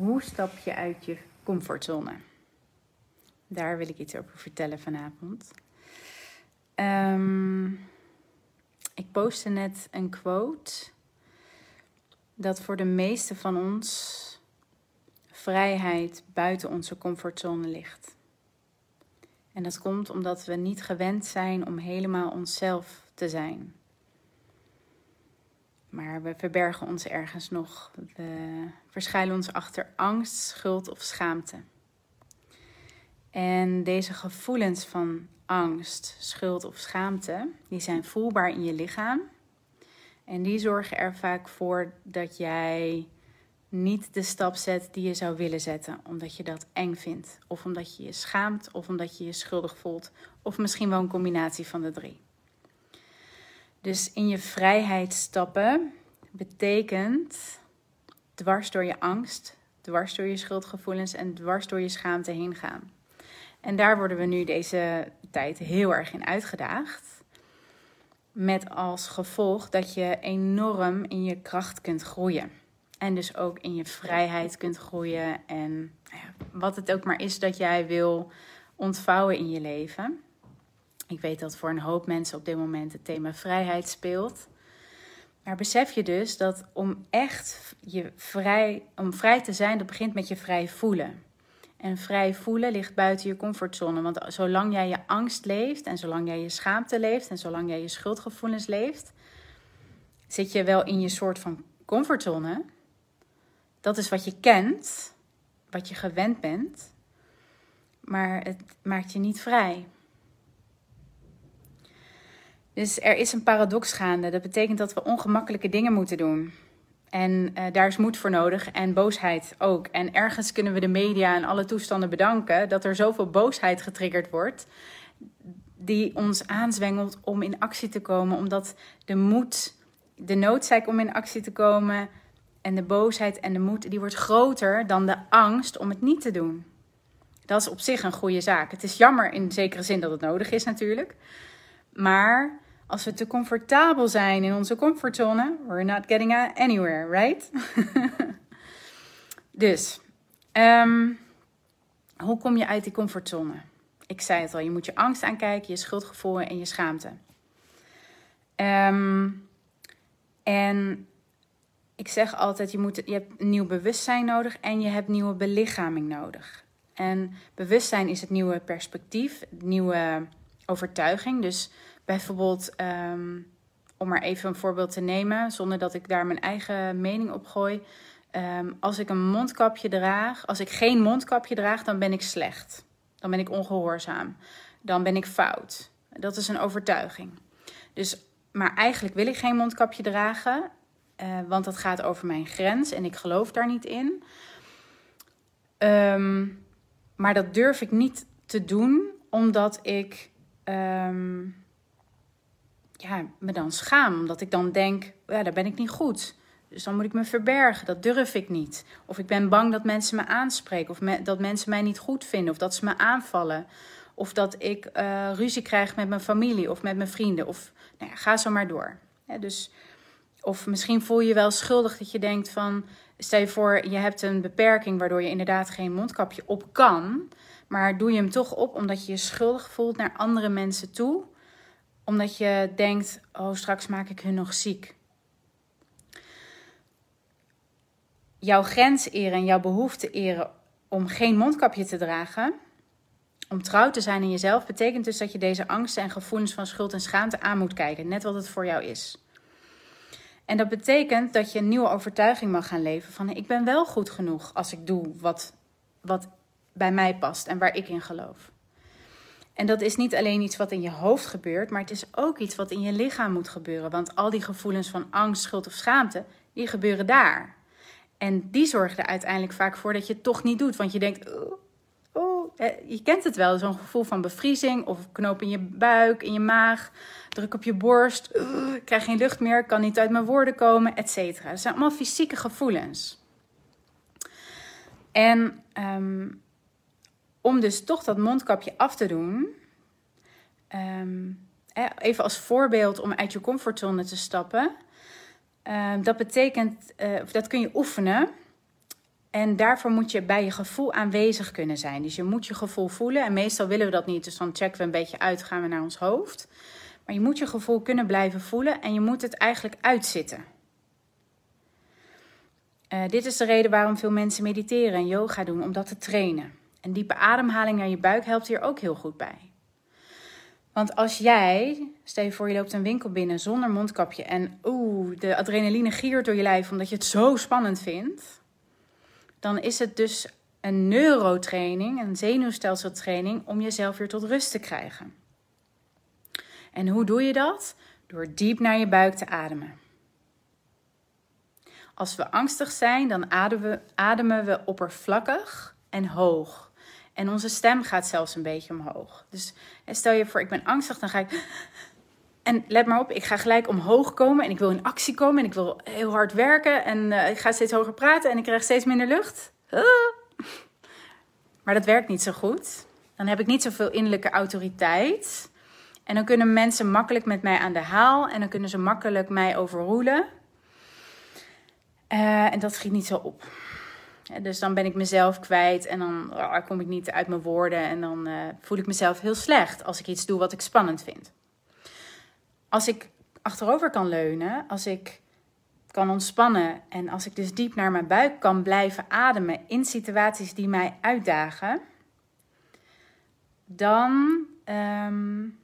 Hoe stap je uit je comfortzone? Daar wil ik iets over vertellen vanavond. Um, ik postte net een quote dat voor de meeste van ons vrijheid buiten onze comfortzone ligt. En dat komt omdat we niet gewend zijn om helemaal onszelf te zijn. Maar we verbergen ons ergens nog. We verschuilen ons achter angst, schuld of schaamte. En deze gevoelens van angst, schuld of schaamte, die zijn voelbaar in je lichaam. En die zorgen er vaak voor dat jij niet de stap zet die je zou willen zetten, omdat je dat eng vindt, of omdat je je schaamt, of omdat je je schuldig voelt, of misschien wel een combinatie van de drie. Dus in je vrijheid stappen betekent dwars door je angst, dwars door je schuldgevoelens en dwars door je schaamte heen gaan. En daar worden we nu deze tijd heel erg in uitgedaagd. Met als gevolg dat je enorm in je kracht kunt groeien. En dus ook in je vrijheid kunt groeien. En nou wat het ook maar is dat jij wil ontvouwen in je leven. Ik weet dat voor een hoop mensen op dit moment het thema vrijheid speelt. Maar besef je dus dat om echt je vrij, om vrij te zijn, dat begint met je vrij voelen. En vrij voelen ligt buiten je comfortzone. Want zolang jij je angst leeft en zolang jij je schaamte leeft en zolang jij je schuldgevoelens leeft, zit je wel in je soort van comfortzone. Dat is wat je kent, wat je gewend bent, maar het maakt je niet vrij. Dus er is een paradox gaande. Dat betekent dat we ongemakkelijke dingen moeten doen. En uh, daar is moed voor nodig en boosheid ook. En ergens kunnen we de media en alle toestanden bedanken dat er zoveel boosheid getriggerd wordt, die ons aanzwengelt om in actie te komen, omdat de moed, de noodzaak om in actie te komen en de boosheid en de moed, die wordt groter dan de angst om het niet te doen. Dat is op zich een goede zaak. Het is jammer in zekere zin dat het nodig is natuurlijk. Maar als we te comfortabel zijn in onze comfortzone, we're not getting anywhere, right? dus, um, hoe kom je uit die comfortzone? Ik zei het al, je moet je angst aankijken, je schuldgevoel en je schaamte. Um, en ik zeg altijd, je, moet, je hebt nieuw bewustzijn nodig en je hebt nieuwe belichaming nodig. En bewustzijn is het nieuwe perspectief, nieuwe overtuiging. Dus Bijvoorbeeld, ehm, om maar even een voorbeeld te nemen, zonder dat ik daar mijn eigen mening op gooi. Ehm, als ik een mondkapje draag, als ik geen mondkapje draag, dan ben ik slecht. Dan ben ik ongehoorzaam. Dan ben ik fout. Dat is een overtuiging. Dus, maar eigenlijk wil ik geen mondkapje dragen, uh, want dat gaat over mijn grens en ik geloof daar niet in. Um, maar dat durf ik niet te doen, omdat ik ja, me dan schaam. Omdat ik dan denk, ja, daar ben ik niet goed. Dus dan moet ik me verbergen. Dat durf ik niet. Of ik ben bang dat mensen me aanspreken. Of dat mensen mij niet goed vinden. Of dat ze me aanvallen. Of dat ik uh, ruzie krijg met mijn familie of met mijn vrienden. Of nou ja, ga zo maar door. dus, of misschien voel je je wel schuldig dat je denkt van... Stel je voor, je hebt een beperking waardoor je inderdaad geen mondkapje op kan. Maar doe je hem toch op omdat je je schuldig voelt naar andere mensen toe omdat je denkt: oh, straks maak ik hun nog ziek. Jouw grens eren en jouw behoefte eren om geen mondkapje te dragen, om trouw te zijn in jezelf, betekent dus dat je deze angsten en gevoelens van schuld en schaamte aan moet kijken, net wat het voor jou is. En dat betekent dat je een nieuwe overtuiging mag gaan leven van ik ben wel goed genoeg als ik doe wat, wat bij mij past en waar ik in geloof. En dat is niet alleen iets wat in je hoofd gebeurt, maar het is ook iets wat in je lichaam moet gebeuren. Want al die gevoelens van angst, schuld of schaamte, die gebeuren daar. En die zorgen er uiteindelijk vaak voor dat je het toch niet doet. Want je denkt, oh, oh. je kent het wel, zo'n gevoel van bevriezing of knoop in je buik, in je maag, druk op je borst, ik krijg geen lucht meer, kan niet uit mijn woorden komen, et cetera. Dat zijn allemaal fysieke gevoelens. En um, om dus toch dat mondkapje af te doen. Ehm, even als voorbeeld om uit je comfortzone te stappen. Ehm, dat betekent, uh, dat kun je oefenen. En daarvoor moet je bij je gevoel aanwezig kunnen zijn. Dus je moet je gevoel voelen. En meestal willen we dat niet. Dus dan checken we een beetje uit, gaan we naar ons hoofd. Maar je moet je gevoel kunnen blijven voelen en je moet het eigenlijk uitzitten. Uh, dit is de reden waarom veel mensen mediteren en yoga doen, om dat te trainen. En diepe ademhaling naar je buik helpt hier ook heel goed bij. Want als jij, stel je voor je loopt een winkel binnen zonder mondkapje en oeh, de adrenaline giert door je lijf omdat je het zo spannend vindt, dan is het dus een neurotraining, een zenuwstelseltraining om jezelf weer tot rust te krijgen. En hoe doe je dat? Door diep naar je buik te ademen. Als we angstig zijn, dan ademen we, ademen we oppervlakkig en hoog. En onze stem gaat zelfs een beetje omhoog. Dus stel je voor, ik ben angstig, dan ga ik. En let maar op, ik ga gelijk omhoog komen en ik wil in actie komen en ik wil heel hard werken en uh, ik ga steeds hoger praten en ik krijg steeds minder lucht. Maar dat werkt niet zo goed. Dan heb ik niet zoveel innerlijke autoriteit. En dan kunnen mensen makkelijk met mij aan de haal en dan kunnen ze makkelijk mij overroelen. Uh, en dat schiet niet zo op. dus dan ben ik mezelf kwijt en dan oh, kom ik niet uit mijn woorden en dan uh, voel ik mezelf heel slecht als ik iets doe wat ik spannend vind. Als ik achterover kan leunen, als ik kan ontspannen en als ik dus diep naar mijn buik kan blijven ademen in situaties die mij uitdagen, dan um,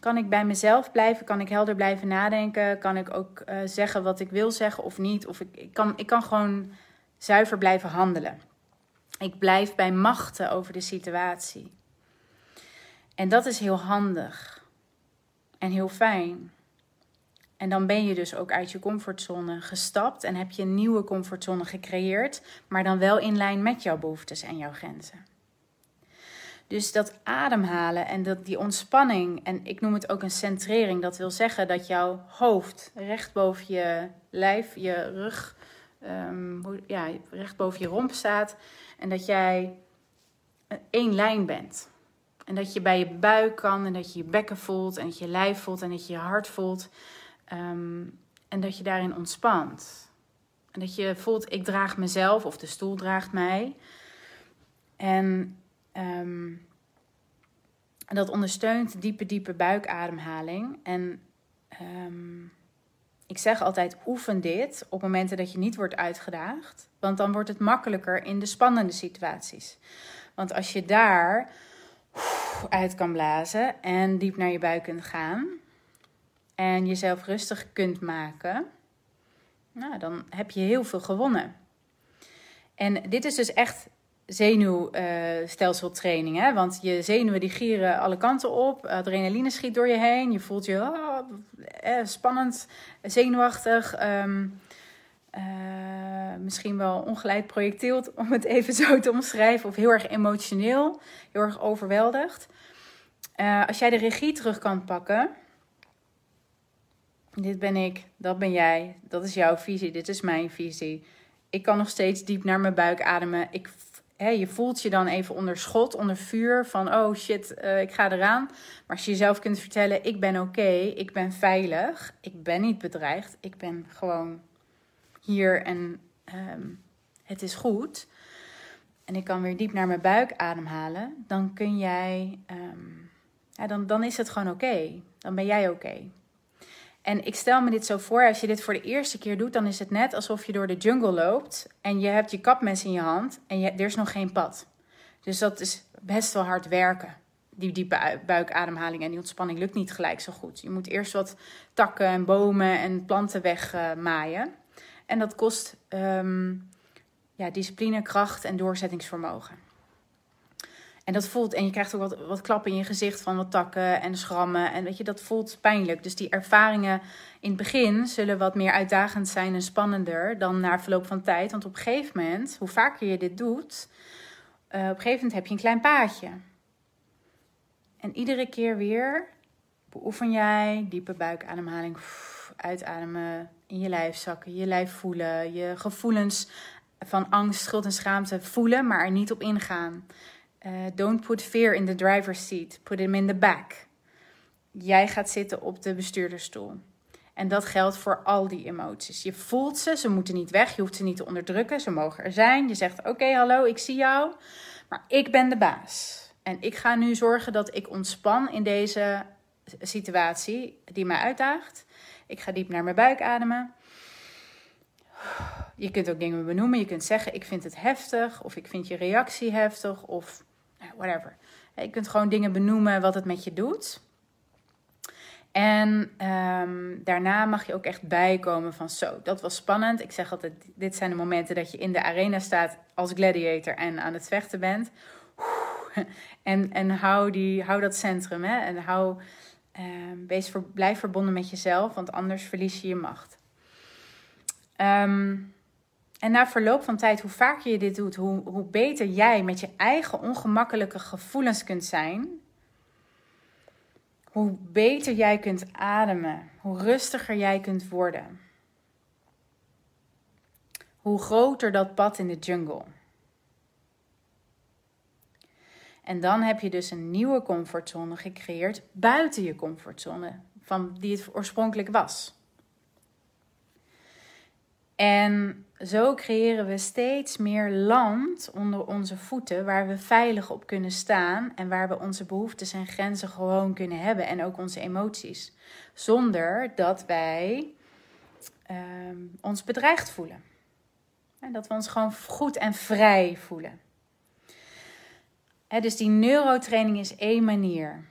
kan ik bij mezelf blijven? Kan ik helder blijven nadenken? Kan ik ook uh, zeggen wat ik wil zeggen of niet? Of ik, ik, kan, ik kan gewoon zuiver blijven handelen. Ik blijf bij machten over de situatie. En dat is heel handig en heel fijn. En dan ben je dus ook uit je comfortzone gestapt en heb je een nieuwe comfortzone gecreëerd, maar dan wel in lijn met jouw behoeftes en jouw grenzen. Dus dat ademhalen en dat, die ontspanning, en ik noem het ook een centrering, dat wil zeggen dat jouw hoofd recht boven je lijf, je rug, um, ja, recht boven je romp staat en dat jij één lijn bent. En dat je bij je buik kan en dat je je bekken voelt en dat je lijf voelt en dat je je hart voelt. Um, en dat je daarin ontspant. En dat je voelt, ik draag mezelf of de stoel draagt mij. En Um, dat ondersteunt diepe, diepe buikademhaling. En ik zeg altijd: oefen dit op momenten dat je niet wordt uitgedaagd. Want dan wordt het makkelijker in de spannende situaties. Want als je daar uit kan blazen en diep naar je buik kunt gaan. En jezelf rustig kunt maken. Nou, dan heb je heel veel gewonnen. En dit is dus echt zenuwstelseltraining. Hè? Want je zenuwen die gieren alle kanten op. Adrenaline schiet door je heen. Je voelt je oh, spannend, zenuwachtig. Ehm, eh, misschien wel ongeleid projecteeld, om het even zo te omschrijven. Of heel erg emotioneel, heel erg overweldigd. Uh, als jij de regie terug kan pakken. Dit ben ik, dat ben jij, dat is jouw visie, dit is mijn visie. Ik kan nog steeds diep naar mijn buik ademen. Ik je voelt je dan even onder schot, onder vuur van oh shit, uh, ik ga eraan. Maar als je jezelf kunt vertellen, ik ben oké, ik ben veilig, ik ben niet bedreigd, ik ben gewoon hier en um, het is goed. En ik kan weer diep naar mijn buik ademhalen, dan kun jij, ja, dan, dan is het gewoon oké. Dan ben jij oké. En ik stel me dit zo voor, als je dit voor de eerste keer doet, dan is het net alsof je door de jungle loopt en je hebt je kapmes in je hand en je, er is nog geen pad. Dus dat is best wel hard werken. Die diepe buikademhaling en die ontspanning lukt niet gelijk zo goed. Je moet eerst wat takken en bomen en planten wegmaaien. En dat kost um, ja, discipline, kracht en doorzettingsvermogen. En dat voelt, en je krijgt ook wat, wat klappen in je gezicht van wat takken en schrammen. En weet je, dat voelt pijnlijk. Dus die ervaringen in het begin zullen wat meer uitdagend zijn en spannender dan na verloop van tijd. Want op een gegeven moment, hoe vaker je dit doet, uh, op een gegeven moment heb je een klein paadje. En iedere keer weer beoefen jij diepe buikademhaling, uitademen, in je lijf zakken, je lijf voelen, je gevoelens van angst, schuld en schaamte voelen, maar er niet op ingaan. Uh, don't put fear in the driver's seat, put him in the back. Jij gaat zitten op de bestuurdersstoel. En dat geldt voor al die emoties. Je voelt ze, ze moeten niet weg, je hoeft ze niet te onderdrukken, ze mogen er zijn. Je zegt: Oké, hallo, ik zie jou, maar ik ben de baas. En ik ga nu zorgen dat ik ontspan in deze situatie die mij uitdaagt. Ik ga diep naar mijn buik ademen. Je kunt ook dingen benoemen. Je kunt zeggen: Ik vind het heftig, of ik vind je reactie heftig, of whatever. Je kunt gewoon dingen benoemen wat het met je doet. En um, daarna mag je ook echt bijkomen van zo, dat was spannend. Ik zeg altijd, dit zijn de momenten dat je in de arena staat als gladiator en aan het vechten bent. En, en hou, die, hou dat centrum. Hè? En hou, um, wees voor, blijf verbonden met jezelf, want anders verlies je je macht. Um, en na verloop van tijd, hoe vaker je dit doet, hoe, hoe beter jij met je eigen ongemakkelijke gevoelens kunt zijn. Hoe beter jij kunt ademen, hoe rustiger jij kunt worden. Hoe groter dat pad in de jungle. En dan heb je dus een nieuwe comfortzone gecreëerd buiten je comfortzone, van die het oorspronkelijk was. En zo creëren we steeds meer land onder onze voeten waar we veilig op kunnen staan en waar we onze behoeftes en grenzen gewoon kunnen hebben en ook onze emoties. Zonder dat wij ehm, ons bedreigd voelen. En dat we ons gewoon goed en vrij voelen. dus die neurotraining is één manier.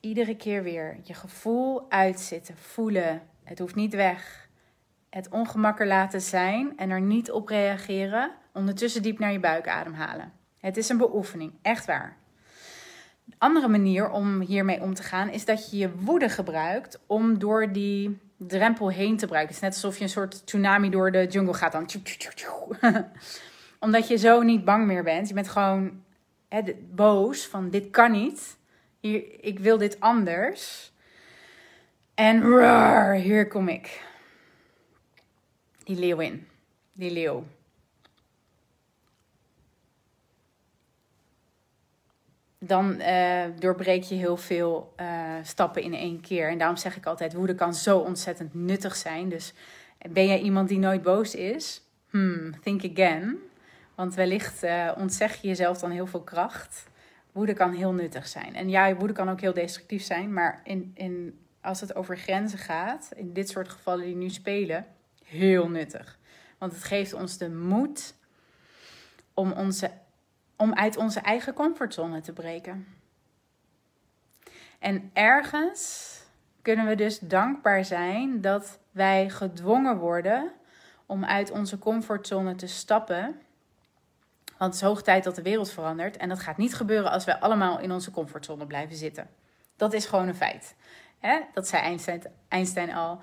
Iedere keer weer je gevoel uitzitten, voelen. Het hoeft niet weg het ongemak er laten zijn en er niet op reageren. Ondertussen diep naar je buik ademhalen. Het is een beoefening, echt waar. Een andere manier om hiermee om te gaan is dat je je woede gebruikt om door die drempel heen te breken. Het is net alsof je een soort tsunami door de jungle gaat dan. Omdat je zo niet bang meer bent. Je bent gewoon boos van dit kan niet. Hier, ik wil dit anders. En hier kom ik die leeuwin, die leeuw. Dan uh, doorbreek je heel veel uh, stappen in één keer. En daarom zeg ik altijd: woede kan zo ontzettend nuttig zijn. Dus ben jij iemand die nooit boos is? Hmm, think again. Want wellicht uh, ontzeg je jezelf dan heel veel kracht. Woede kan heel nuttig zijn. En ja, woede kan ook heel destructief zijn. Maar in, in, als het over grenzen gaat, in dit soort gevallen die nu spelen, heel nuttig. Want het geeft ons de moed om, onze, om uit onze eigen comfortzone te breken. En ergens kunnen we dus dankbaar zijn dat wij gedwongen worden om uit onze comfortzone te stappen. Want het is hoog tijd dat de wereld verandert. En dat gaat niet gebeuren als wij allemaal in onze comfortzone blijven zitten. Dat is gewoon een feit. Dat zei Einstein, Einstein al.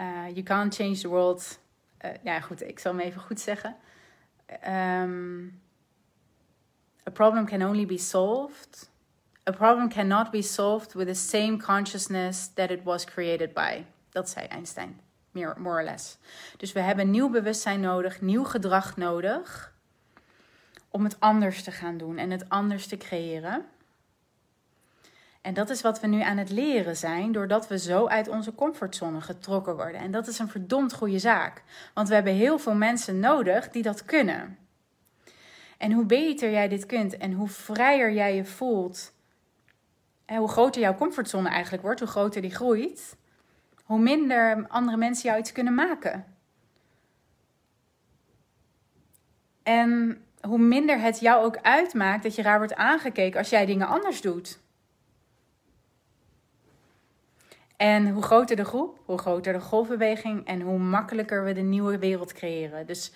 Uh, you can't change the world. Uh, ja, goed, ik zal hem even goed zeggen. Um, a problem can only be solved. A problem cannot be solved with the same consciousness that it was created by. Dat zei Einstein, more or less. Dus we hebben nieuw bewustzijn nodig, nieuw gedrag nodig om het anders te gaan doen en het anders te creëren. En dat is wat we nu aan het leren zijn, doordat we zo uit onze comfortzone getrokken worden. En dat is een verdomd goede zaak, want we hebben heel veel mensen nodig die dat kunnen. En hoe beter jij dit kunt en hoe vrijer jij je voelt, en hoe groter jouw comfortzone eigenlijk wordt, hoe groter die groeit, hoe minder andere mensen jou iets kunnen maken. En hoe minder het jou ook uitmaakt dat je raar wordt aangekeken als jij dingen anders doet. En hoe groter de groep, hoe groter de golfbeweging en hoe makkelijker we de nieuwe wereld creëren. Dus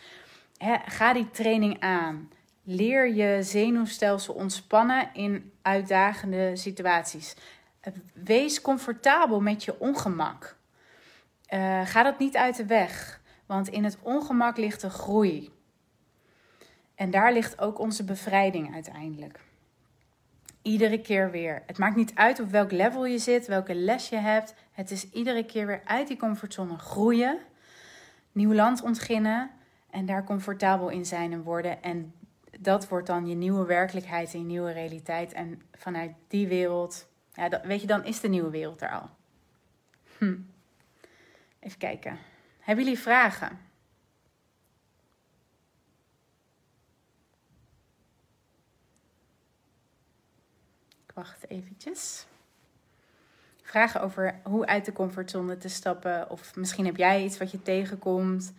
ga die training aan. Leer je zenuwstelsel ontspannen in uitdagende situaties. Wees comfortabel met je ongemak. Uh, ga dat niet uit de weg, want in het ongemak ligt de groei. En daar ligt ook onze bevrijding uiteindelijk. Iedere keer weer. Het maakt niet uit op welk level je zit, welke les je hebt. Het is iedere keer weer uit die comfortzone groeien, nieuw land ontginnen en daar comfortabel in zijn en worden. En dat wordt dan je nieuwe werkelijkheid en je nieuwe realiteit. En vanuit die wereld, ja, weet je, dan is de nieuwe wereld er al. Hm. Even kijken. Hebben jullie vragen? Wacht eventjes. Vragen over hoe uit de comfortzone te stappen. Of misschien heb jij iets wat je tegenkomt.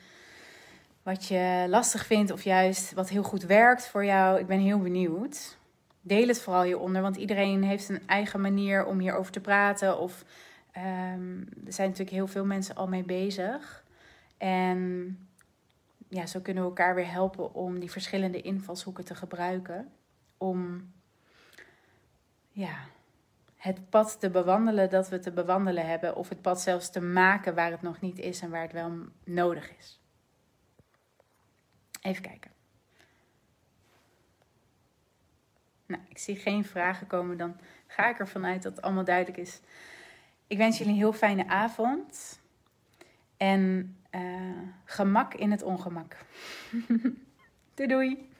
Wat je lastig vindt of juist wat heel goed werkt voor jou. Ik ben heel benieuwd. Deel het vooral hieronder, want iedereen heeft een eigen manier om hierover te praten. Of um, er zijn natuurlijk heel veel mensen al mee bezig. En ja, zo kunnen we elkaar weer helpen om die verschillende invalshoeken te gebruiken. Om ja, het pad te bewandelen dat we te bewandelen hebben. Of het pad zelfs te maken waar het nog niet is en waar het wel nodig is. Even kijken. Nou, ik zie geen vragen komen. Dan ga ik ervan uit dat het allemaal duidelijk is. Ik wens jullie een heel fijne avond. En uh, gemak in het ongemak. doei doei.